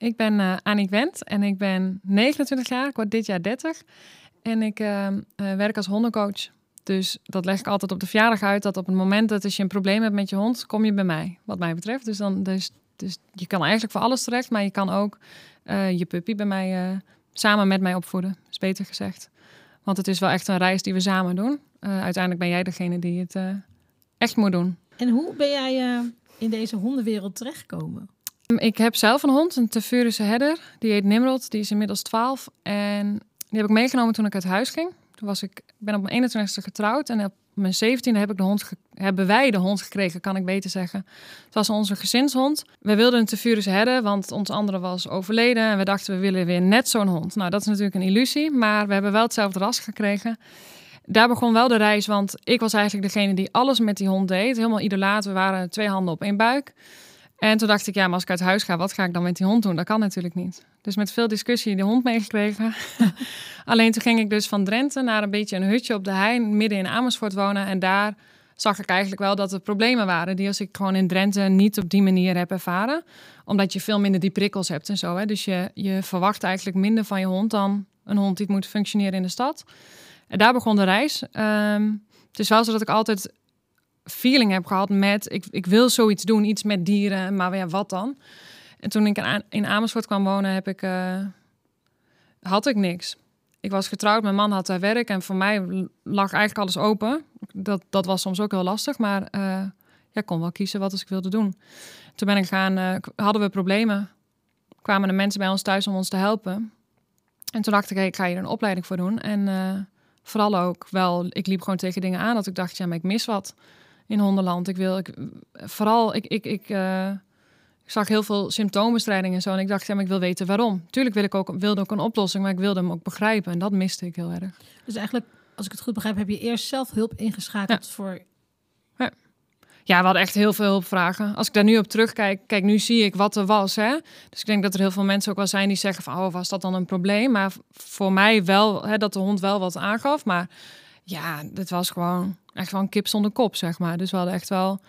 ik ben uh, Aniek Wendt en ik ben 29 jaar. Ik word dit jaar 30. En ik uh, werk als hondencoach. Dus dat leg ik altijd op de verjaardag uit. Dat op het moment dat als je een probleem hebt met je hond, kom je bij mij. Wat mij betreft. Dus, dan, dus, dus je kan eigenlijk voor alles terecht. Maar je kan ook uh, je puppy bij mij samen met mij opvoeden. Is beter gezegd. Want het is wel echt een reis die we samen doen. uiteindelijk ben jij degene die het echt moet doen. En hoe ben jij in deze hondenwereld terechtgekomen? Ik heb zelf een hond, een Tefurische herder. Die heet Nimrod. Die is inmiddels 12. En die heb ik meegenomen toen ik uit huis ging. Toen was ik, ben op mijn 21ste getrouwd. En op mijn 17e heb ik de hond hebben wij de hond gekregen, kan ik beter zeggen. Het was onze gezinshond. We wilden een Tefurische herder, want ons andere was overleden. En we dachten, we willen weer net zo'n hond. Nou, dat is natuurlijk een illusie. Maar we hebben wel hetzelfde ras gekregen daar begon wel de reis, want ik was eigenlijk degene die alles met die hond deed. Helemaal idolaat. We waren twee handen op één buik. En toen dacht ik, ja, maar als ik uit huis ga, wat ga ik dan met die hond doen? Dat kan natuurlijk niet. Dus met veel discussie de hond meegekregen. Alleen toen ging ik dus van Drenthe naar een beetje een hutje op de hei, midden in Amersfoort wonen. En daar zag ik eigenlijk wel dat er problemen waren die als ik gewoon in Drenthe niet op die manier heb ervaren. Omdat je veel minder die prikkels hebt en zo. Hè? Dus je, je verwacht eigenlijk minder van je hond dan een hond die moet functioneren in de stad. En daar begon de reis. Um, het is wel zo dat ik altijd feeling heb gehad met... Ik, ik wil zoiets doen, iets met dieren, maar ja, wat dan? En toen ik in Amersfoort kwam wonen, heb ik, uh, had ik niks. Ik was getrouwd, mijn man had daar werk en voor mij lag eigenlijk alles open. Dat, dat was soms ook heel lastig, maar uh, ja, ik kon wel kiezen wat ik wilde doen. Toen ben ik gaan, uh, hadden we problemen. Kwamen de mensen bij ons thuis om ons te helpen. En toen dacht ik, ik ga hier een opleiding voor doen. En vooral ook wel, ik liep gewoon tegen dingen aan dat ik dacht, ja, maar ik mis wat in hondenland. Ik wil, ik, vooral, ik, ik, ik, uh, ik zag heel veel symptoombestrijding en zo. En ik dacht, ja, maar ik wil weten waarom. Tuurlijk wil ik ook, wilde ook een oplossing, maar ik wilde hem ook begrijpen. En dat miste ik heel erg. Dus eigenlijk, als ik het goed begrijp, heb je eerst zelf hulp ingeschakeld voor ja, we hadden echt heel veel hulpvragen. Als ik daar nu op terugkijk, kijk, nu zie ik wat er was. Hè? Dus ik denk dat er heel veel mensen ook wel zijn die zeggen van, oh, was dat dan een probleem? Maar voor mij wel, hè, dat de hond wel wat aangaf. Maar ja, dit was gewoon echt wel een kip zonder kop, zeg maar. Dus we hadden echt wel,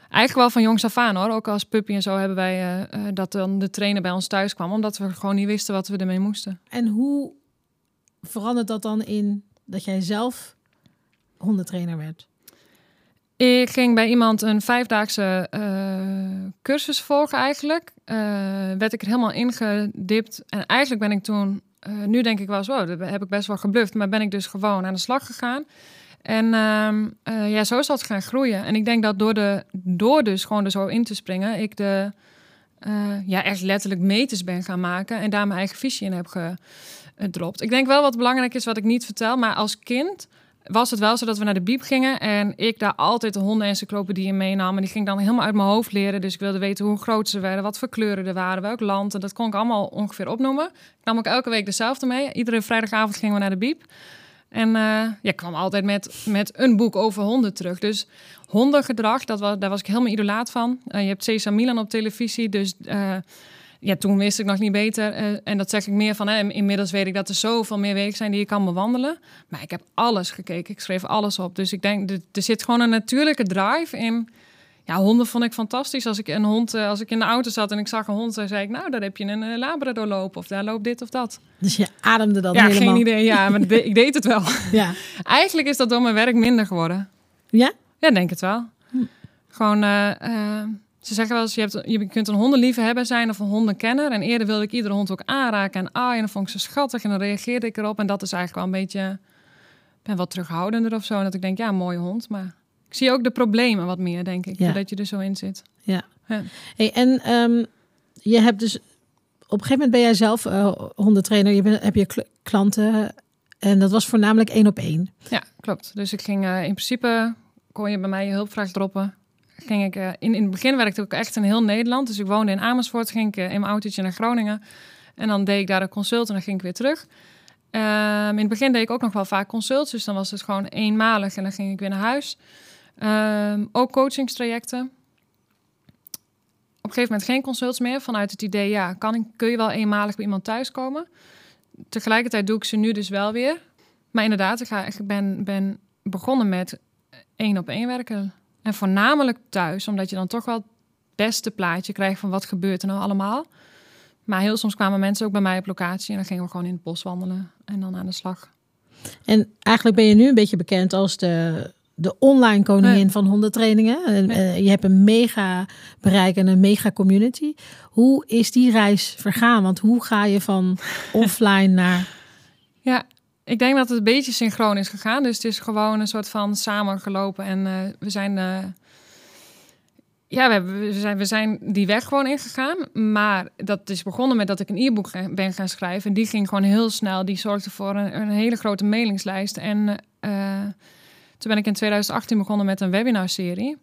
eigenlijk wel van jongs af aan hoor. Ook als puppy en zo hebben wij uh, dat dan de trainer bij ons thuis kwam, omdat we gewoon niet wisten wat we ermee moesten. En hoe verandert dat dan in dat jij zelf hondentrainer werd? Ik ging bij iemand een vijfdaagse uh, cursus volgen eigenlijk. Uh, werd ik er helemaal ingedipt. En eigenlijk ben ik toen, uh, nu denk ik wel zo, dat heb ik best wel gebluft. Maar ben ik dus gewoon aan de slag gegaan. En ehm, ja, zo is dat gaan groeien. En ik denk dat door, de, door dus gewoon er zo in te springen, ik de, ja, echt letterlijk meters ben gaan maken. En daar mijn eigen visie in heb gedropt. Ik denk wel wat belangrijk is, wat ik niet vertel. Maar als kind was het wel zo dat we naar de biep gingen en ik daar altijd de hondenencyclopedie meenam. En die ging dan helemaal uit mijn hoofd leren. Dus ik wilde weten hoe groot ze werden, wat voor kleuren er waren, welk land. En dat kon ik allemaal ongeveer opnoemen. Ik nam ook elke week dezelfde mee. Iedere vrijdagavond gingen we naar de biep. En uh, ja, ik kwam altijd met, met een boek over honden terug. Dus hondengedrag, dat was, daar was ik helemaal idolaat van. Uh, je hebt Cesar Milan op televisie, dus... Uh, ja, toen wist ik nog niet beter. Uh, en dat zeg ik meer van, hè, inmiddels weet ik dat er zoveel meer wegen zijn die je kan bewandelen. Maar ik heb alles gekeken, ik schreef alles op. Dus ik denk, er, zit gewoon een natuurlijke drive in. Ja, honden vond ik fantastisch. Als ik een hond, uh, als ik in de auto zat en ik zag een hond, dan zei ik, nou, daar heb je een uh, Labrador lopen of daar loopt dit of dat. Dus je ademde dan ja, helemaal? geen idee. Ja, maar ik deed het wel. Ja. Eigenlijk is dat door mijn werk minder geworden. Ja? Ja, denk het wel. Hm. Gewoon ze zeggen wel eens, je, hebt, je kunt een hondenliefhebber zijn of een hondenkenner. En eerder wilde ik iedere hond ook aanraken en aaien. En dan vond ik ze schattig en dan reageerde ik erop. En dat is eigenlijk wel een beetje... Ik ben wat terughoudender of zo. En dat ik denk, ja, mooie hond. Maar ik zie ook de problemen wat meer, denk ik. Ja. Dat je er zo in zit. Ja. ja. Hey, en um, je hebt dus... Op een gegeven moment ben jij zelf uh, hondentrainer. Je bent, heb je klanten... En dat was voornamelijk één op één. Ja, klopt. Dus ik ging uh, in principe... kon je bij mij je hulpvraag droppen ging ik, uh, in, in het begin werkte ik echt in heel Nederland. Dus ik woonde in Amersfoort, ging ik uh, in mijn autootje naar Groningen. En dan deed ik daar een consult en dan ging ik weer terug. Um, in het begin deed ik ook nog wel vaak consults, dus dan was het gewoon eenmalig en dan ging ik weer naar huis. Um, ook coachingstrajecten. Op een gegeven moment geen consults meer, vanuit het idee, ja, kan kun je wel eenmalig bij iemand thuiskomen? Tegelijkertijd doe ik ze nu dus wel weer. Maar inderdaad, ik, ik ben, ben begonnen met één op één werken. En voornamelijk thuis, omdat je dan toch wel het beste plaatje krijgt van wat gebeurt er nou allemaal. Maar heel soms kwamen mensen ook bij mij op locatie en dan gingen we gewoon in het bos wandelen en dan aan de slag. En eigenlijk ben je nu een beetje bekend als de, de online koningin van hondentrainingen. En, eh, je hebt een mega bereik en een mega community. Hoe is die reis vergaan? Want hoe ga je van offline naar... Ja, ik denk dat het een beetje synchroon is gegaan. Dus het is gewoon een soort van samengelopen. En uh, we zijn... Uh, ja, we, hebben, zijn, we zijn die weg gewoon ingegaan. Maar dat is begonnen met dat ik een e-book ben gaan schrijven. En die ging gewoon heel snel. Die zorgde voor een, een hele grote mailingslijst. En uh, toen ben ik in 2018 begonnen met een webinarserie.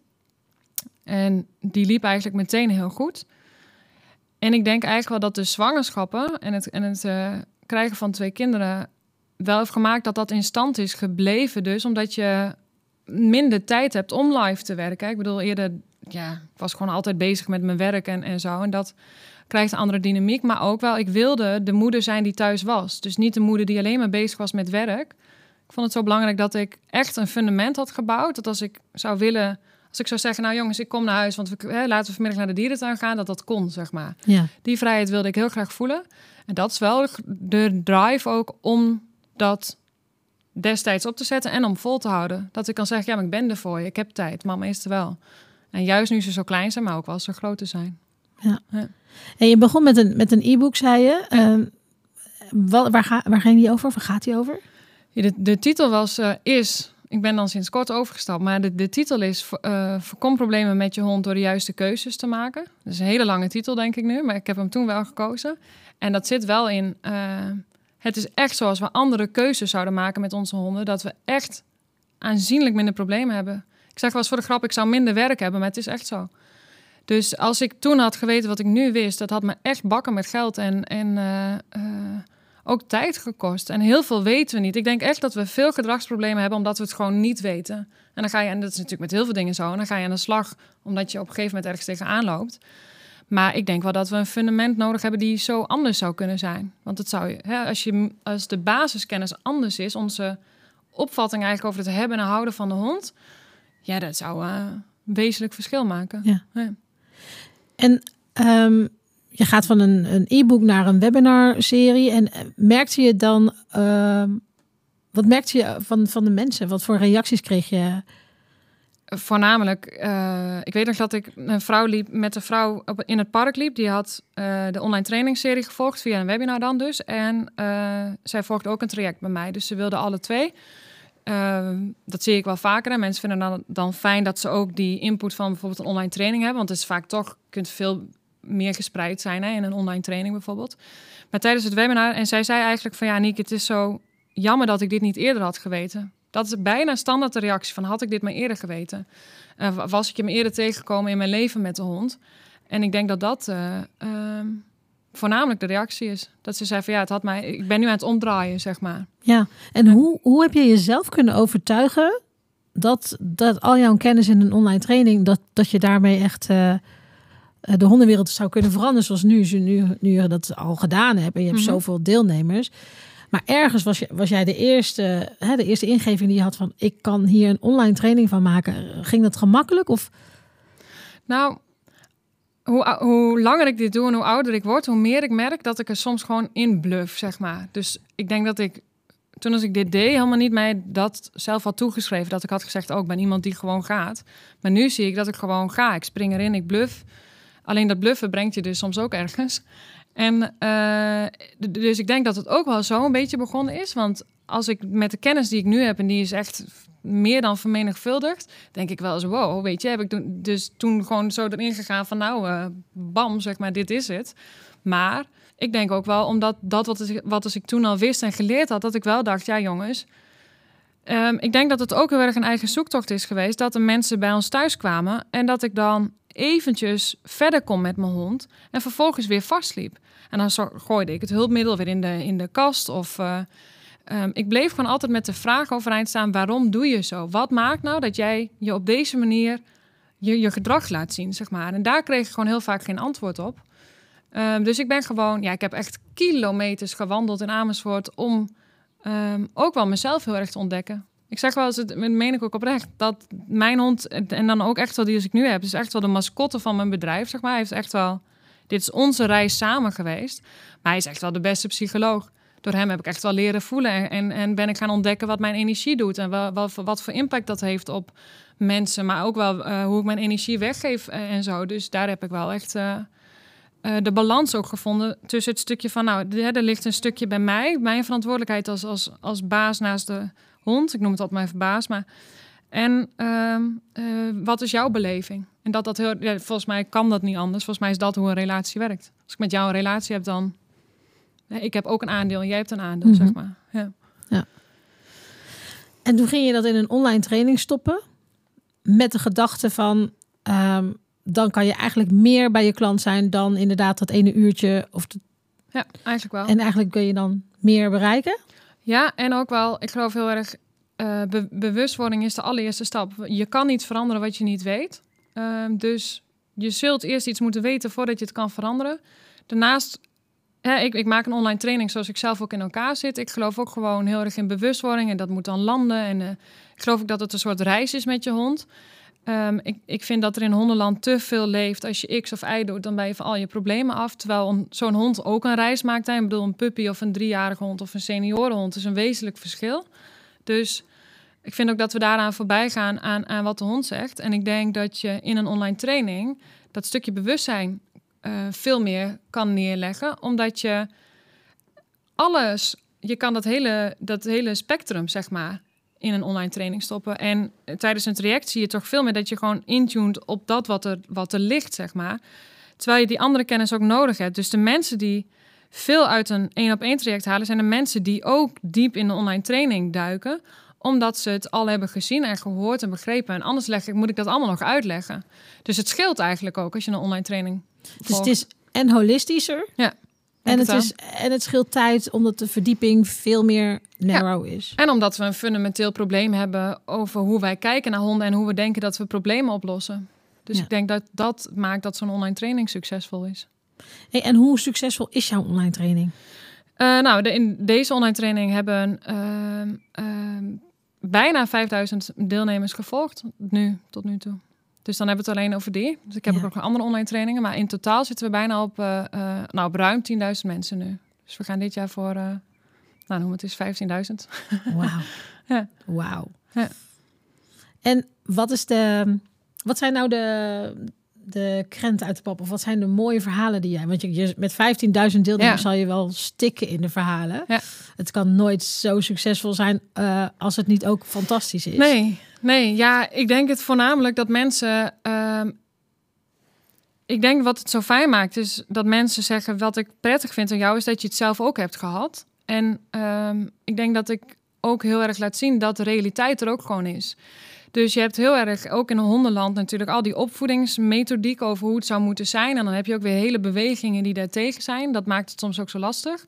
En die liep eigenlijk meteen heel goed. En ik denk eigenlijk wel dat de zwangerschappen en het, en het krijgen van twee kinderen wel heeft gemaakt dat dat in stand is gebleven. Dus omdat je minder tijd hebt om live te werken. Ik bedoel, eerder ja, ik was gewoon altijd bezig met mijn werk en, en zo. En dat krijgt een andere dynamiek. Maar ook wel, ik wilde de moeder zijn die thuis was. Dus niet de moeder die alleen maar bezig was met werk. Ik vond het zo belangrijk dat ik echt een fundament had gebouwd. Dat als ik zou willen, als ik zou zeggen, nou jongens, ik kom naar huis, want we, hè, laten we vanmiddag naar de dierentuin gaan, dat dat kon, zeg maar. Ja. Die vrijheid wilde ik heel graag voelen. En dat is wel de drive ook om dat destijds op te zetten en om vol te houden. Dat ik kan zeggen, ja, maar ik ben er voor je, ik heb tijd, mama is er wel. En juist nu ze zo klein zijn, maar ook wel zo groot zijn. Ja. ja. En je begon met een met een e-book, zei je. Ja. Uh, wat, waar, ga, waar ging die over? Waar gaat die over? De, de titel was uh, is. Ik ben dan sinds kort overgestapt, maar de, de titel is uh, voorkom problemen met je hond door de juiste keuzes te maken. Dat is een hele lange titel, denk ik nu, maar ik heb hem toen wel gekozen. En dat zit wel in. Het is echt zoals we andere keuzes zouden maken met onze honden, dat we echt aanzienlijk minder problemen hebben. Ik zeg wel eens voor de grap, ik zou minder werk hebben, maar het is echt zo. Dus als ik toen had geweten wat ik nu wist, dat had me echt bakken met geld en, en uh, uh, ook tijd gekost. En heel veel weten we niet. Ik denk echt dat we veel gedragsproblemen hebben omdat we het gewoon niet weten. En dan ga je, en dat is natuurlijk met heel veel dingen zo, en dan ga je aan de slag omdat je op een gegeven moment ergens tegenaan loopt. Maar ik denk wel dat we een fundament nodig hebben die zo anders zou kunnen zijn. Want het zou, hè, als, je, als de basiskennis anders is, onze opvatting eigenlijk over het hebben en houden van de hond, ja, dat zou uh, een wezenlijk verschil maken. Ja. ja. En um, je gaat van een, e-book naar een webinar-serie. En merkte je dan, uh, wat merkte je van, van de mensen? Wat voor reacties kreeg je? Voornamelijk, uh, ik weet nog dat ik een vrouw liep met een vrouw op, in het park liep. Die had uh, de online trainingsserie gevolgd via een webinar dan dus. En uh, zij volgde ook een traject bij mij. Dus ze wilden alle twee. Uh, dat zie ik wel vaker. En mensen vinden dan, dan fijn dat ze ook die input van bijvoorbeeld een online training hebben. Want het is vaak toch, kunt veel meer gespreid zijn hè, in een online training bijvoorbeeld. Maar tijdens het webinar, en zij zei eigenlijk van ja, Niek, het is zo jammer dat ik dit niet eerder had geweten. Dat is bijna standaard de reactie van had ik dit maar eerder geweten. Uh, was ik je me eerder tegengekomen in mijn leven met de hond. En ik denk dat dat uh, uh, voornamelijk de reactie is. Dat ze zei van ja, het had mij, ik ben nu aan het omdraaien, zeg maar. Ja, en ja. Hoe, hoe heb je jezelf kunnen overtuigen dat, dat al jouw kennis in een online training, dat, dat je daarmee echt uh, de hondenwereld zou kunnen veranderen zoals nu, nu, nu je dat al gedaan hebt en je hebt mm -hmm. zoveel deelnemers. Maar ergens was, je, was jij de eerste, hè, de eerste ingeving die je had van ik kan hier een online training van maken. Ging dat gemakkelijk? Of? Nou, hoe, hoe langer ik dit doe en hoe ouder ik word, hoe meer ik merk dat ik er soms gewoon in bluff, zeg maar. Dus ik denk dat ik toen als ik dit deed, helemaal niet mij dat zelf had toegeschreven. Dat ik had gezegd, ook oh, ben iemand die gewoon gaat. Maar nu zie ik dat ik gewoon ga. Ik spring erin, ik bluff. Alleen dat bluffen brengt je dus soms ook ergens. En uh, dus ik denk dat het ook wel zo een beetje begonnen is. Want als ik met de kennis die ik nu heb, en die is echt meer dan vermenigvuldigd, denk ik wel eens, wow, weet je, heb ik dus toen gewoon zo erin gegaan van nou, uh, bam, zeg maar, dit is het. Maar ik denk ook wel, omdat dat wat, wat als ik toen al wist en geleerd had, dat ik wel dacht, ja jongens, um, ik denk dat het ook heel erg een eigen zoektocht is geweest, dat de mensen bij ons thuis kwamen en dat ik dan eventjes verder kom met mijn hond en vervolgens weer vastliep. En dan gooide ik het hulpmiddel weer in de, in de kast of... Uh, um, ik bleef gewoon altijd met de vraag overeind staan: waarom doe je zo? Wat maakt nou dat jij je op deze manier je, je gedrag laat zien, zeg maar? En daar kreeg ik gewoon heel vaak geen antwoord op. Um, dus ik ben gewoon, ja, ik heb echt kilometers gewandeld in Amersfoort om um, ook wel mezelf heel erg te ontdekken. Ik zeg wel eens, het meen ik ook oprecht, dat mijn hond, en dan ook echt wel die als ik nu heb, is echt wel de mascotte van mijn bedrijf, zeg maar. Hij heeft echt wel dit is onze reis samen geweest. Maar hij is echt wel de beste psycholoog. Door hem heb ik echt wel leren voelen en, en ben ik gaan ontdekken wat mijn energie doet en wat, wat, wat voor impact dat heeft op mensen, maar ook wel uh, hoe ik mijn energie weggeef en zo. Dus daar heb ik wel echt uh, de balans ook gevonden tussen het stukje van, nou, er ligt een stukje bij mij, mijn verantwoordelijkheid als, als, als baas naast de hond. Ik noem het altijd mijn baas, maar en ehm, wat is jouw beleving? En dat dat heel, ja, volgens mij kan dat niet anders. Volgens mij is dat hoe een relatie werkt. Als ik met jou een relatie heb, dan ik heb ook een aandeel en jij hebt een aandeel, mm -hmm. zeg maar. Ja. ja. En toen ging je dat in een online training stoppen met de gedachte van um, dan kan je eigenlijk meer bij je klant zijn dan inderdaad dat ene uurtje of de... ja eigenlijk wel en eigenlijk kun je dan meer bereiken ja en ook wel ik geloof heel erg uh, be bewustwording is de allereerste stap je kan niet veranderen wat je niet weet uh, dus je zult eerst iets moeten weten voordat je het kan veranderen daarnaast ja, ik, ik, maak een online training zoals ik zelf ook in elkaar zit. Ik geloof ook gewoon heel erg in bewustwording en dat moet dan landen. En uh, ik geloof ook dat het een soort reis is met je hond. Um, ik, ik vind dat er in hondenland te veel leeft. Als je X of Y doet, dan ben je van al je problemen af. Terwijl zo'n hond ook een reis maakt. Ik bedoel, een puppy of een driejarige hond of een seniorenhond is een wezenlijk verschil. Dus ik vind ook dat we daaraan voorbij gaan aan, aan wat de hond zegt. En ik denk dat je in een online training dat stukje bewustzijn uh, veel meer kan neerleggen. Omdat je alles, je kan dat hele, dat hele spectrum, zeg maar, in een online training stoppen. En tijdens een traject zie je toch veel meer dat je gewoon intuned op dat wat er, wat er ligt, zeg maar. Terwijl je die andere kennis ook nodig hebt. Dus de mensen die veel uit een één op één traject halen, zijn de mensen die ook diep in de online training duiken omdat ze het al hebben gezien en gehoord en begrepen. En anders leg ik, moet ik dat allemaal nog uitleggen. Dus het scheelt eigenlijk ook als je een online training. Dus het is en holistischer. Ja. En het, is, en het scheelt tijd omdat de verdieping veel meer narrow is. En omdat we een fundamenteel probleem hebben over hoe wij kijken naar honden en hoe we denken dat we problemen oplossen. Dus ja. ik denk dat dat maakt dat zo'n online training succesvol is. Hey, en hoe succesvol is jouw online training? Uh, nou, de, in deze online training hebben uh, uh, bijna 5000 deelnemers gevolgd nu tot nu toe. Dus dan hebben we het alleen over die. Dus ik heb ja. ook nog andere online trainingen. Maar in totaal zitten we bijna op, uh, uh, nou, op ruim 10.000 mensen nu. Dus we gaan dit jaar voor, uh, nou noem het eens 15.000. Wauw. ja. Wauw. Ja. En wat is de, wat zijn nou de, de krenten uit de pap? Of wat zijn de mooie verhalen die jij... Want je, je met 15.000 deelnemers ja. zal je wel stikken in de verhalen. Ja. Het kan nooit zo succesvol zijn uh, als het niet ook fantastisch is. Nee, nee. Ja, ik denk het voornamelijk dat mensen... Uh, ik denk wat het zo fijn maakt is dat mensen zeggen... wat ik prettig vind aan jou is dat je het zelf ook hebt gehad. En uh, ik denk dat ik ook heel erg laat zien dat de realiteit er ook gewoon is. Dus je hebt heel erg, ook in hondenland natuurlijk, al die opvoedingsmethodiek over hoe het zou moeten zijn. En dan heb je ook weer hele bewegingen die daar tegen zijn. Dat maakt het soms ook zo lastig.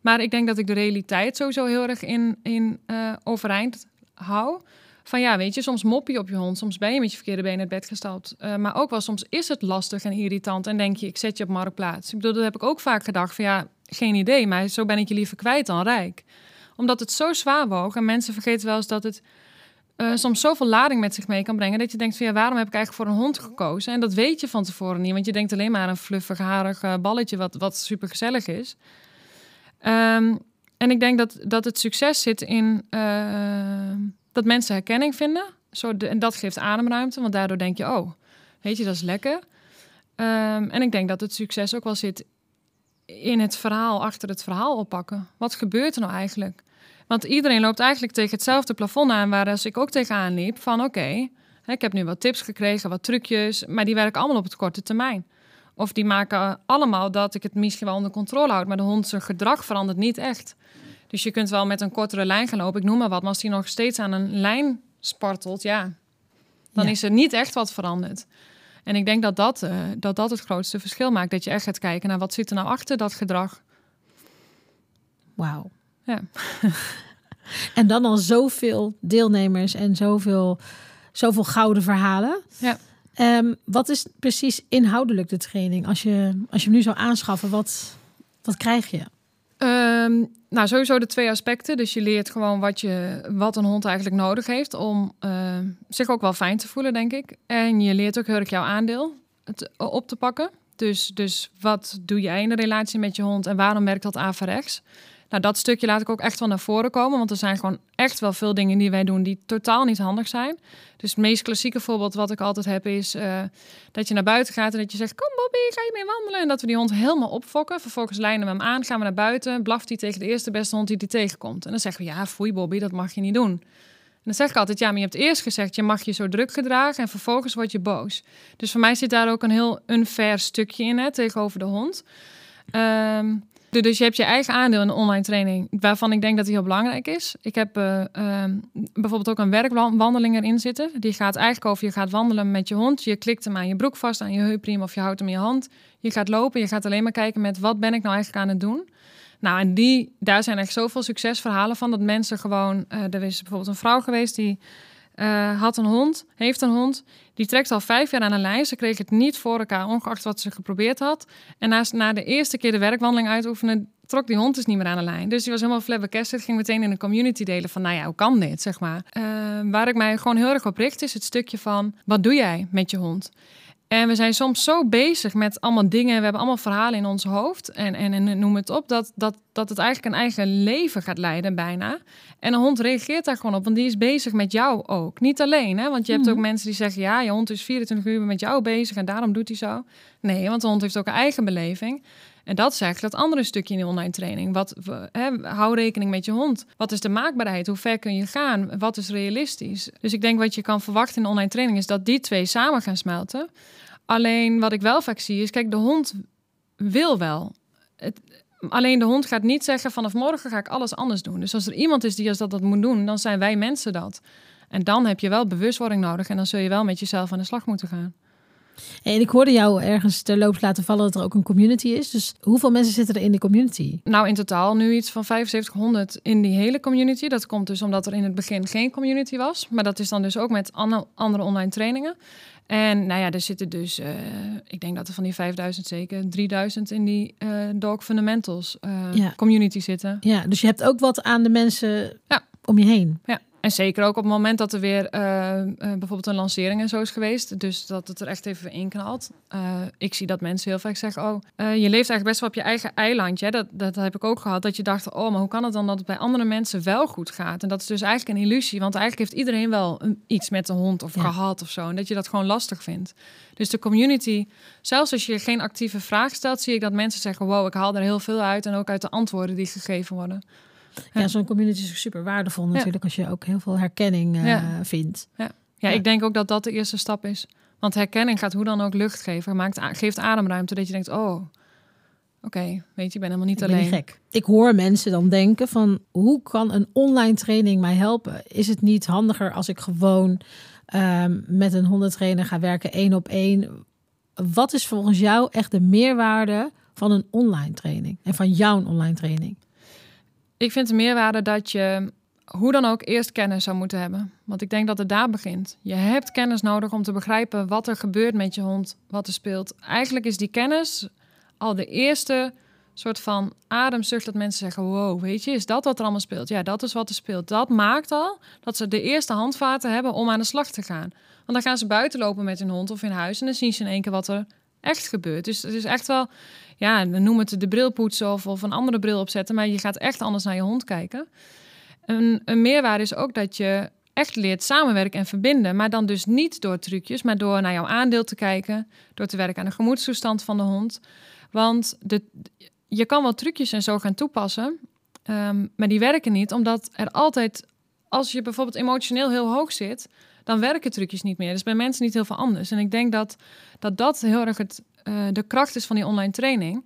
Maar ik denk dat ik de realiteit sowieso heel erg in, in uh, overeind hou. Van ja, weet je, soms mop je op je hond, soms ben je met je verkeerde been het bed gestapt. Uh, maar ook wel soms is het lastig en irritant en denk je, ik zet je op marktplaats. Ik bedoel, dat heb ik ook vaak gedacht van ja, geen idee, maar zo ben ik je liever kwijt dan rijk. Omdat het zo zwaar woog en mensen vergeten wel eens dat het uh, soms zoveel lading met zich mee kan brengen dat je denkt van ja, waarom heb ik eigenlijk voor een hond gekozen? En dat weet je van tevoren niet, want je denkt alleen maar aan een fluffig, harig uh, balletje wat, wat super gezellig is. Um, en ik denk dat, dat het succes zit in uh, dat mensen herkenning vinden. Zo en dat geeft ademruimte, want daardoor denk je, oh, weet je, dat is lekker. Um, en ik denk dat het succes ook wel zit in het verhaal, achter het verhaal oppakken. Wat gebeurt er nou eigenlijk? Want iedereen loopt eigenlijk tegen hetzelfde plafond aan, waar als ik ook tegenaan liep. Van oké, okay, ik heb nu wat tips gekregen, wat trucjes, maar die werken allemaal op het korte termijn. Of die maken allemaal dat ik het misschien wel onder controle houd, maar de hond zijn gedrag verandert niet echt. Dus je kunt wel met een kortere lijn gaan lopen, ik noem maar wat, maar als die nog steeds aan een lijn spartelt, ja, dan ja. is er niet echt wat veranderd. En ik denk dat dat, uh, dat dat het grootste verschil maakt. Dat je echt gaat kijken naar wat zit er nou achter dat gedrag. Wauw. Ja. en dan al zoveel deelnemers en zoveel, zoveel gouden verhalen. Ja. Um, wat is precies inhoudelijk de training? Als je, als je hem nu zou aanschaffen, wat, wat krijg je? Um, nou, sowieso de twee aspecten. Dus je leert gewoon wat, je, wat een hond eigenlijk nodig heeft om uh, zich ook wel fijn te voelen, denk ik. En je leert ook heel erg jouw aandeel het, op te pakken. Dus, dus wat doe jij in de relatie met je hond en waarom werkt dat averechts? Nou, dat stukje laat ik ook echt wel naar voren komen, want er zijn gewoon echt wel veel dingen die wij doen die totaal niet handig zijn. Dus het meest klassieke voorbeeld wat ik altijd heb is uh, dat je naar buiten gaat en dat je zegt: Kom Bobby, ga je mee wandelen? En dat we die hond helemaal opfokken. Vervolgens lijnen we hem aan, gaan we naar buiten, blaft hij tegen de eerste beste hond die die tegenkomt. En dan zeggen we: Ja, foei Bobby, dat mag je niet doen. En dan zeg ik altijd: Ja, maar je hebt eerst gezegd je mag je zo druk gedragen en vervolgens word je boos. Dus voor mij zit daar ook een heel unfair stukje in hè, tegenover de hond. Um, dus je hebt je eigen aandeel in de online training, waarvan ik denk dat die heel belangrijk is. Ik heb uh, bijvoorbeeld ook een werkwandeling erin zitten. Die gaat eigenlijk over, je gaat wandelen met je hond. Je klikt hem aan je broek vast, aan je heupriem of je houdt hem in je hand. Je gaat lopen, je gaat alleen maar kijken met wat ben ik nou eigenlijk aan het doen. Nou, en die, daar zijn echt zoveel succesverhalen van. Dat mensen gewoon, uh, er is bijvoorbeeld een vrouw geweest die uh, had een hond, heeft een hond. Die trekt al vijf jaar aan een lijn. Ze kreeg het niet voor elkaar, ongeacht wat ze geprobeerd had. En naast, na de eerste keer de werkwandeling uitoefenen, trok die hond dus niet meer aan de lijn. Dus die was helemaal flabbergasted. Ging meteen in de community delen van, nou ja, hoe kan dit, zeg maar. Uh, waar ik mij gewoon heel erg op richt, is het stukje van, wat doe jij met je hond? En we zijn soms zo bezig met allemaal dingen. We hebben allemaal verhalen in ons hoofd. En, en, en noem het op. Dat, dat, dat het eigenlijk een eigen leven gaat leiden, bijna. En een hond reageert daar gewoon op. Want die is bezig met jou ook. Niet alleen. Hè? Want je hebt mhm. ook mensen die zeggen: ja, je hond is 24 uur met jou bezig. En daarom doet hij zo. Nee, want de hond heeft ook een eigen beleving. En dat eigenlijk dat andere stukje in de online training. Wat, hou rekening met je hond. Wat is de maakbaarheid? Hoe ver kun je gaan? Wat is realistisch? Dus ik denk wat je kan verwachten in de online training is dat die twee samen gaan smelten. Alleen wat ik wel vaak zie is, kijk, de hond wil wel. Het, alleen de hond gaat niet zeggen vanaf morgen ga ik alles anders doen. Dus als er iemand is die als dat, dat moet doen, dan zijn wij mensen dat. En dan heb je wel bewustwording nodig en dan zul je wel met jezelf aan de slag moeten gaan. En ik hoorde jou ergens terloops laten vallen dat er ook een community is. Dus hoeveel mensen zitten er in de community? Nou, in totaal nu iets van 7500 in die hele community. Dat komt dus omdat er in het begin geen community was. Maar dat is dan dus ook met andere online trainingen. En nou ja, er zitten dus, uh, ik denk dat er van die 5000 zeker 3000 in die uh, Dog Fundamentals uh, community zitten. Ja, dus je hebt ook wat aan de mensen ja. om je heen. Ja. En zeker ook op het moment dat er weer uh, uh, bijvoorbeeld een lancering en zo is geweest. Dus dat het er echt even inknalt. Uh, ik zie dat mensen heel vaak zeggen: Oh, je leeft eigenlijk best wel op je eigen eilandje. Dat, dat heb ik ook gehad. Dat je dacht: Oh, maar hoe kan het dan dat het bij andere mensen wel goed gaat? En dat is dus eigenlijk een illusie. Want eigenlijk heeft iedereen wel een, iets met een hond of gehad of zo. En dat je dat gewoon lastig vindt. Dus de community, zelfs als je geen actieve vraag stelt, zie ik dat mensen zeggen: Wow, ik haal er heel veel uit. En ook uit de antwoorden die gegeven worden. Ja, zo'n community is super waardevol natuurlijk als je ook heel veel herkenning uh, vindt. Ja. Ja, ik denk ook dat dat de eerste stap is. Want herkenning gaat hoe dan ook lucht geven. Maakt, geeft ademruimte dat je denkt, oh, oké, weet je, ik ben helemaal niet alleen. Niet gek. Ik hoor mensen dan denken van, hoe kan een online training mij helpen? Is het niet handiger als ik gewoon um, met een hondentrainer ga werken één op één? Wat is volgens jou echt de meerwaarde van een online training en van jouw online training? Ik vind de meerwaarde dat je hoe dan ook eerst kennis zou moeten hebben. Want ik denk dat het daar begint. Je hebt kennis nodig om te begrijpen wat er gebeurt met je hond, wat er speelt. Eigenlijk is die kennis al de eerste soort van ademzucht dat mensen zeggen: Wow, weet je, is dat wat er allemaal speelt? Ja, dat is wat er speelt. Dat maakt al dat ze de eerste handvaten hebben om aan de slag te gaan. Want dan gaan ze buiten lopen met hun hond of in huis en dan zien ze in één keer wat er echt gebeurt. Dus het is echt wel, ja, noem het de bril poetsen of, of een andere bril opzetten, maar je gaat echt anders naar je hond kijken. Een, een meerwaarde is ook dat je echt leert samenwerken en verbinden, maar dan dus niet door trucjes, maar door naar jouw aandeel te kijken, door te werken aan de gemoedstoestand van de hond. Want de, je kan wel trucjes en zo gaan toepassen, ehm, maar die werken niet, omdat er altijd, als je bijvoorbeeld emotioneel heel hoog zit, dan werken trucjes niet meer. Dus bij mensen niet heel veel anders. En ik denk dat dat, dat heel erg het, uh, de kracht is van die online training.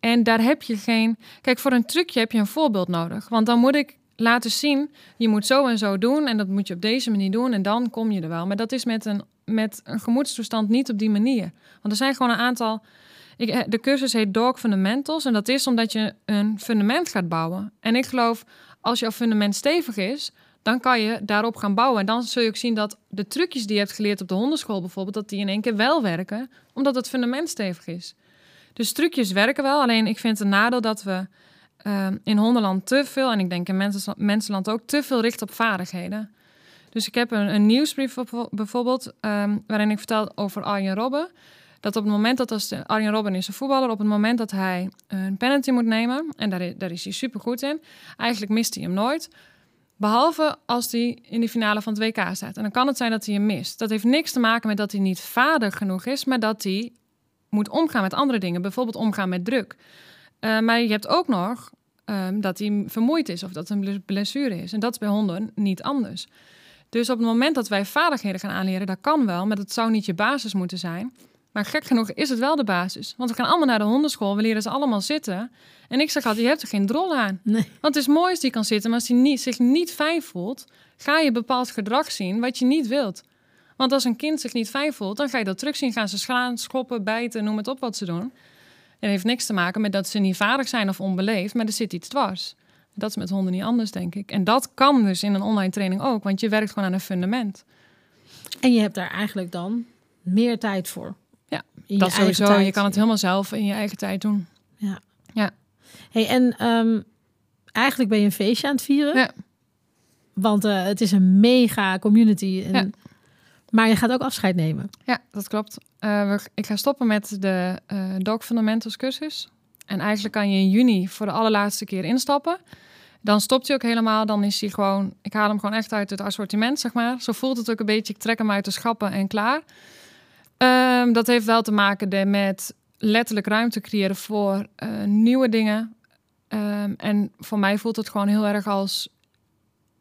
En daar heb je geen. Kijk, voor een trucje heb je een voorbeeld nodig. Want dan moet ik laten zien, je moet zo en zo doen. En dat moet je op deze manier doen. En dan kom je er wel. Maar dat is met een, met een gemoedstoestand niet op die manier. Want er zijn gewoon een aantal. Ik, eh, de cursus heet Dog Fundamentals. En dat is omdat je een fundament gaat bouwen. En ik geloof, als jouw fundament stevig is, dan kan je daarop gaan bouwen. En dan zul je ook zien dat de trucjes die je hebt geleerd op de hondenschool bijvoorbeeld, dat die in één keer wel werken, omdat het fundament stevig is. Dus trucjes werken wel, alleen ik vind het nadeel dat we uh, in hondenland te veel, en ik denk in mensenland ook, te veel richten op vaardigheden. Dus ik heb een, een nieuwsbrief bijvoorbeeld, um, waarin ik vertel over Arjen Robben. Dat op het moment dat Arjen Robben is een voetballer, op het moment dat hij een penalty moet nemen, en daar, daar is hij super goed in, eigenlijk mist hij hem nooit. Behalve als hij in de finale van het WK staat. En dan kan het zijn dat hij hem mist. Dat heeft niks te maken met dat hij niet vader genoeg is, maar dat hij moet omgaan met andere dingen. Bijvoorbeeld omgaan met druk. Uh, maar je hebt ook nog um, dat hij vermoeid is of dat een blessure is. En dat is bij honden niet anders. Dus op het moment dat wij vaardigheden gaan aanleren, dat kan wel, maar dat zou niet je basis moeten zijn. Maar gek genoeg is het wel de basis. Want we gaan allemaal naar de hondenschool, we leren ze allemaal zitten. En ik zeg altijd, je hebt er geen drol aan. Nee. Want het is mooi als die kan zitten, maar als hij niet, zich niet fijn voelt, ga je bepaald gedrag zien wat je niet wilt. Want als een kind zich niet fijn voelt, dan ga je dat terug zien. Gaan ze slaan, schoppen, bijten, noem het op wat ze doen. Het heeft niks te maken met dat ze niet vaardig zijn of onbeleefd, maar er zit iets dwars. Dat is met honden niet anders, denk ik. En dat kan dus in een online training ook, want je werkt gewoon aan een fundament. En je hebt daar eigenlijk dan meer tijd voor. Ja, dat sowieso. Je kan het helemaal zelf in je eigen tijd doen. Ja. Ja. Hey, en um, eigenlijk ben je een feestje aan het vieren. Ja. Want uh, het is een mega community. En, Ja. Maar je gaat ook afscheid nemen. Ja, dat klopt. Uh, we, ik ga stoppen met de uh, Dog Fundamentals cursus. En eigenlijk kan je in juni voor de allerlaatste keer instappen. Dan stopt hij ook helemaal. Dan is hij gewoon... Ik haal hem gewoon echt uit het assortiment, zeg maar. Zo voelt het ook een beetje. Ik trek hem uit de schappen en klaar. Um, dat heeft wel te maken met letterlijk ruimte creëren voor uh, nieuwe dingen. Um, en voor mij voelt het gewoon heel erg als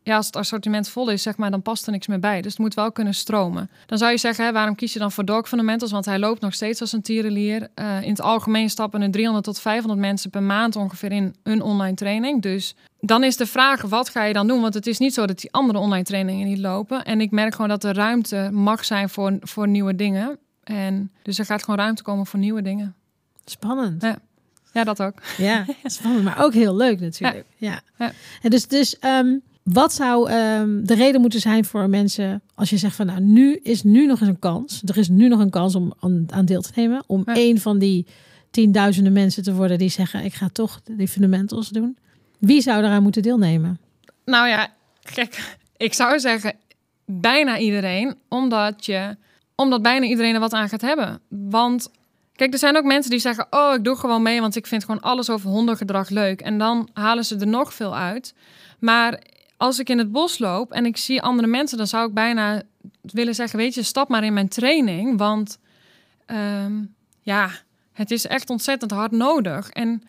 ja, als het assortiment vol is, zeg maar, dan past er niks meer bij. Dus het moet wel kunnen stromen. Dan zou je zeggen, hè, waarom kies je dan voor Dog Fundamentals? Want hij loopt nog steeds als een tierenlier. Uh, in het algemeen stappen er 300 tot 500 mensen per maand ongeveer in een online training. Dus dan is de vraag, wat ga je dan doen? Want het is niet zo dat die andere online trainingen niet lopen. En ik merk gewoon dat er ruimte mag zijn voor, voor nieuwe dingen. En dus er gaat gewoon ruimte komen voor nieuwe dingen. Spannend. Ja. Ja, dat ook. Ja, spannend, maar ook heel leuk natuurlijk. Ja. ja. En dus, dus um, wat zou um, de reden moeten zijn voor mensen als je zegt van nou nu is nu nog eens een kans. Er is nu nog een kans om aan, aan deel te nemen. Om Ja. één van die tienduizenden mensen te worden die zeggen ik ga toch die fundamentals doen. Wie zou eraan moeten deelnemen? Nou ja, gek. Ik zou zeggen bijna iedereen, omdat je omdat bijna iedereen er wat aan gaat hebben. Want kijk, er zijn ook mensen die zeggen: "Oh, ik doe gewoon mee, want ik vind gewoon alles over hondengedrag leuk." En dan halen ze er nog veel uit. Maar als ik in het bos loop en ik zie andere mensen, dan zou ik bijna willen zeggen: "Weet je, stap maar in mijn training, want um, ja, het is echt ontzettend hard nodig." En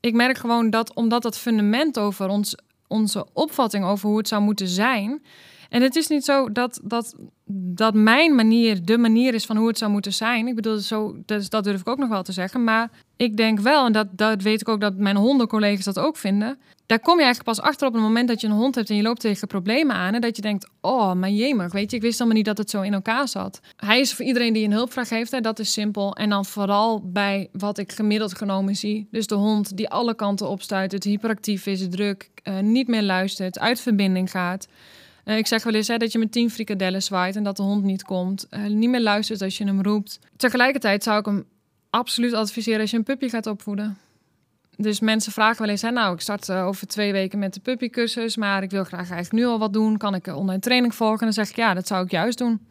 ik merk gewoon dat omdat dat fundament over ons onze opvatting over hoe het zou moeten zijn. En het is niet zo dat, dat, dat mijn manier de manier is van hoe het zou moeten zijn. Ik bedoel, zo, dus dat durf ik ook nog wel te zeggen. Maar ik denk wel, en dat, dat weet ik ook dat mijn hondencollega's dat ook vinden. Daar kom je eigenlijk pas achter op het moment dat je een hond hebt en je loopt tegen problemen aan. En dat je denkt, oh, maar jemig, weet je, ik wist helemaal niet dat het zo in elkaar zat. Hij is voor iedereen die een hulpvraag heeft, hè, dat is simpel. En dan vooral bij wat ik gemiddeld genomen zie. Dus de hond die alle kanten opstuit, het hyperactief is, druk, uh, niet meer luistert, uit verbinding gaat. Uh, ik zeg wel eens hè, dat je met tien frikadellen zwaait en dat de hond niet komt. Uh, niet meer luistert als je hem roept. Tegelijkertijd zou ik hem absoluut adviseren als je een puppy gaat opvoeden. Dus mensen vragen wel eens, hè, nou, ik start uh, over twee weken met de puppycursus, maar ik wil graag eigenlijk nu al wat doen. Kan ik online training volgen? En dan zeg ik, ja, dat zou ik juist doen.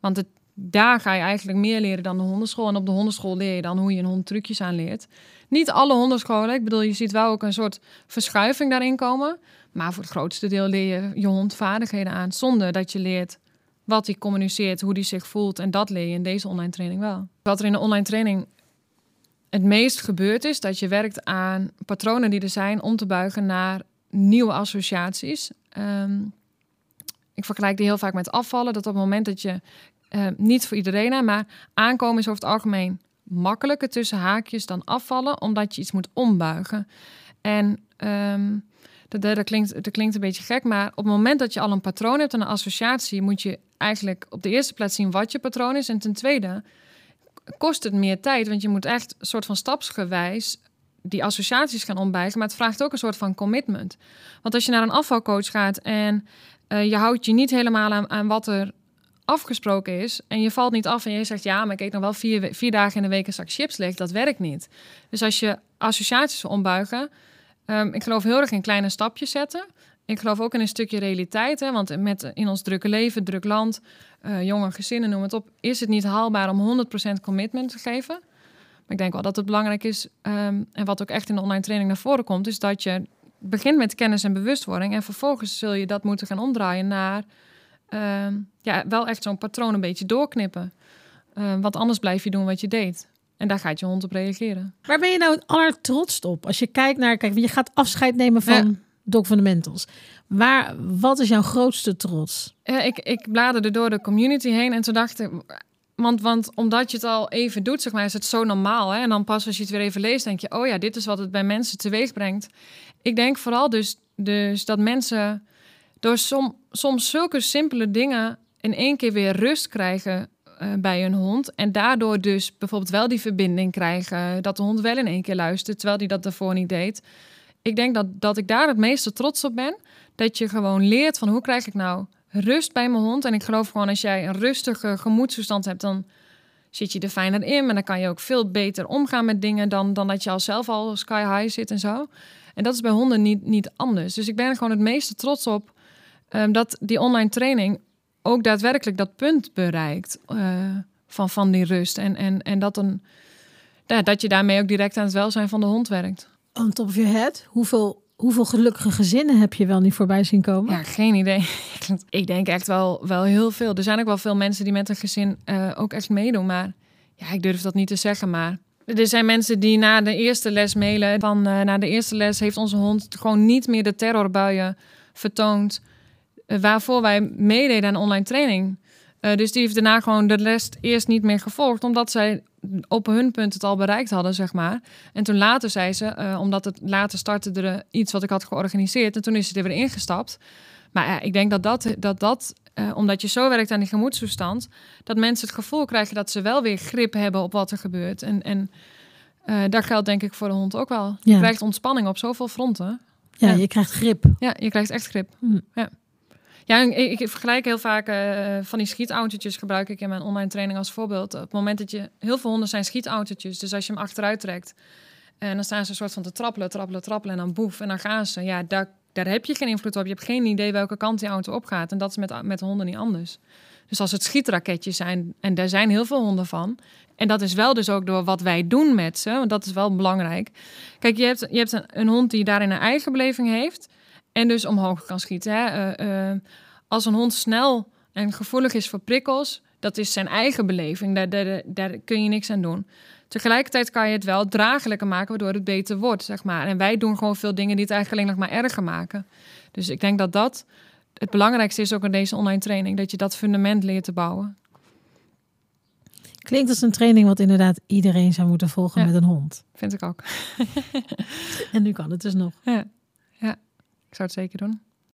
Want het, daar ga je eigenlijk meer leren dan de hondenschool. En op de hondenschool leer je dan hoe je een hond trucjes aanleert. Niet alle hondenscholen. Ik bedoel, je ziet wel ook een soort verschuiving daarin komen. Maar voor het grootste deel leer je je hond vaardigheden aan. Zonder dat je leert wat hij communiceert, hoe hij zich voelt. En dat leer je in deze online training wel. Wat er in de online training het meest gebeurt is dat je werkt aan patronen die er zijn om te buigen naar nieuwe associaties. Um, ik vergelijk die heel vaak met afvallen. Dat op het moment dat je, uh, niet voor iedereen, maar aankomen is over het algemeen makkelijker tussen haakjes dan afvallen, omdat je iets moet ombuigen. En um, dat, dat, klinkt, dat klinkt een beetje gek, maar op het moment dat je al een patroon hebt en een associatie, moet je eigenlijk op de eerste plaats zien wat je patroon is. En ten tweede kost het meer tijd, want je moet echt een soort van stapsgewijs die associaties gaan ombuigen. Maar het vraagt ook een soort van commitment. Want als je naar een afvalcoach gaat en uh, je houdt je niet helemaal aan, aan wat er afgesproken is en je valt niet af en je zegt ja, maar ik eet nog wel vier, vier dagen in de week een zak chips leeg, dat werkt niet. Dus als je associaties wil ombuigen, um, ik geloof heel erg in kleine stapjes zetten ik geloof ook in een stukje realiteit. Hè? Want met, in ons drukke leven, druk land, uh, jonge gezinnen, noem het op, is het niet haalbaar om 100% commitment te geven. Maar ik denk wel dat het belangrijk is, ehm, en wat ook echt in de online training naar voren komt, is dat je begint met kennis en bewustwording. En vervolgens zul je dat moeten gaan omdraaien naar ehm, ja, wel echt zo'n patroon een beetje doorknippen. Uh, want anders blijf je doen wat je deed. En daar gaat je hond op reageren. Waar ben je nou het allertrotst op? Als je kijkt naar, kijk, je gaat afscheid nemen van ja. Doc Fundamentals. Waar, wat is jouw grootste trots? Uh, ik, ik bladerde door de community heen en toen dacht ik, want, want omdat je het al even doet, zeg maar, is het zo normaal. Hè? En dan pas als je het weer even leest, denk je, oh ja, dit is wat het bij mensen teweeg brengt. Ik denk vooral dus, dus dat mensen door som, soms zulke simpele dingen in één keer weer rust krijgen uh, bij hun hond. En daardoor dus bijvoorbeeld wel die verbinding krijgen. Dat de hond wel in één keer luistert, terwijl die dat daarvoor niet deed. Ik denk dat, dat ik daar het meeste trots op ben. Dat je gewoon leert van hoe krijg ik nou rust bij mijn hond. En ik geloof gewoon als jij een rustige gemoedstoestand hebt, dan zit je er fijner in. Maar dan kan je ook veel beter omgaan met dingen dan, dan dat je al zelf al sky high zit en zo. En dat is bij honden niet, niet anders. Dus ik ben er gewoon het meeste trots op um, dat die online training ook daadwerkelijk dat punt bereikt uh, van, van die rust. En, en, en dat, een, ja, dat je daarmee ook direct aan het welzijn van de hond werkt. On top of your head, hoeveel Hoeveel gelukkige gezinnen heb je wel niet voorbij zien komen? Ja, geen idee. Ik denk echt wel, wel heel veel. Er zijn ook wel veel mensen die met een gezin uh, ook echt meedoen. Maar ja, ik durf dat niet te zeggen. Maar er zijn mensen die na de eerste les mailen. Van uh, na de eerste les heeft onze hond gewoon niet meer de terrorbuien vertoond. Uh, waarvoor wij meededen aan online training. dus die heeft daarna gewoon de les eerst niet meer gevolgd. Omdat zij op hun punt het al bereikt hadden, zeg maar. En toen later zei ze, uh, omdat het later startte er iets wat ik had georganiseerd. En toen is ze er weer ingestapt. Maar ja, ik denk dat dat, dat, dat uh, omdat je zo werkt aan die gemoedstoestand, dat mensen het gevoel krijgen dat ze wel weer grip hebben op wat er gebeurt. En, en daar geldt denk ik voor de hond ook wel. Je krijgt ontspanning op zoveel fronten. Ja, ja, je krijgt grip. Ja, je krijgt echt grip. Hm. Ja. Ja, ik, ik, vergelijk heel vaak uh, van die schietautootjes gebruik ik in mijn online training als voorbeeld. Op het moment dat je... Heel veel honden zijn schietautootjes. Dus als je hem achteruit trekt... en dan staan ze een soort van te trappelen, trappelen, trappelen... en dan boef, en dan gaan ze. Ja, daar, daar heb je geen invloed op. Je hebt geen idee welke kant die auto opgaat. En dat is met, met honden niet anders. Dus als het schietraketjes zijn... en daar zijn heel veel honden van... En dat is wel dus ook door wat wij doen met ze. Want dat is wel belangrijk. Kijk, je hebt, je hebt een, een hond die daarin een eigen beleving heeft. En dus omhoog kan schieten. Hè? Uh, uh, als een hond snel en gevoelig is voor prikkels, dat is zijn eigen beleving. Daar, daar, daar, kun je niks aan doen. Tegelijkertijd kan je het wel draaglijker maken, waardoor het beter wordt, zeg maar. En wij doen gewoon veel dingen die het eigenlijk alleen nog maar erger maken. Dus ik denk dat dat het belangrijkste is ook in deze online training. Dat je dat fundament leert te bouwen. Klinkt als een training wat inderdaad iedereen zou moeten volgen ja, met een hond. Vind ik ook. en nu kan het dus nog. Ja. Ja, ik zou het zeker doen.